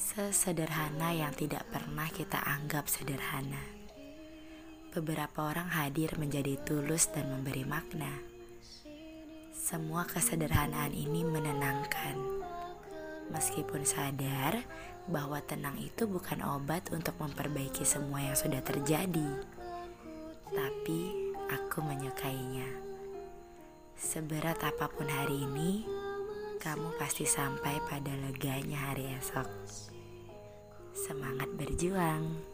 Sesederhana yang tidak pernah kita anggap sederhana. Beberapa orang hadir menjadi tulus dan memberi makna. Semua kesederhanaan ini menenangkan. Meskipun sadar bahwa tenang itu bukan obat untuk memperbaiki semua yang sudah terjadi. Tapi aku menyukainya. Seberat apa pun hari ini, kamu pasti sampai pada leganya hari esok. Semangat berjuang!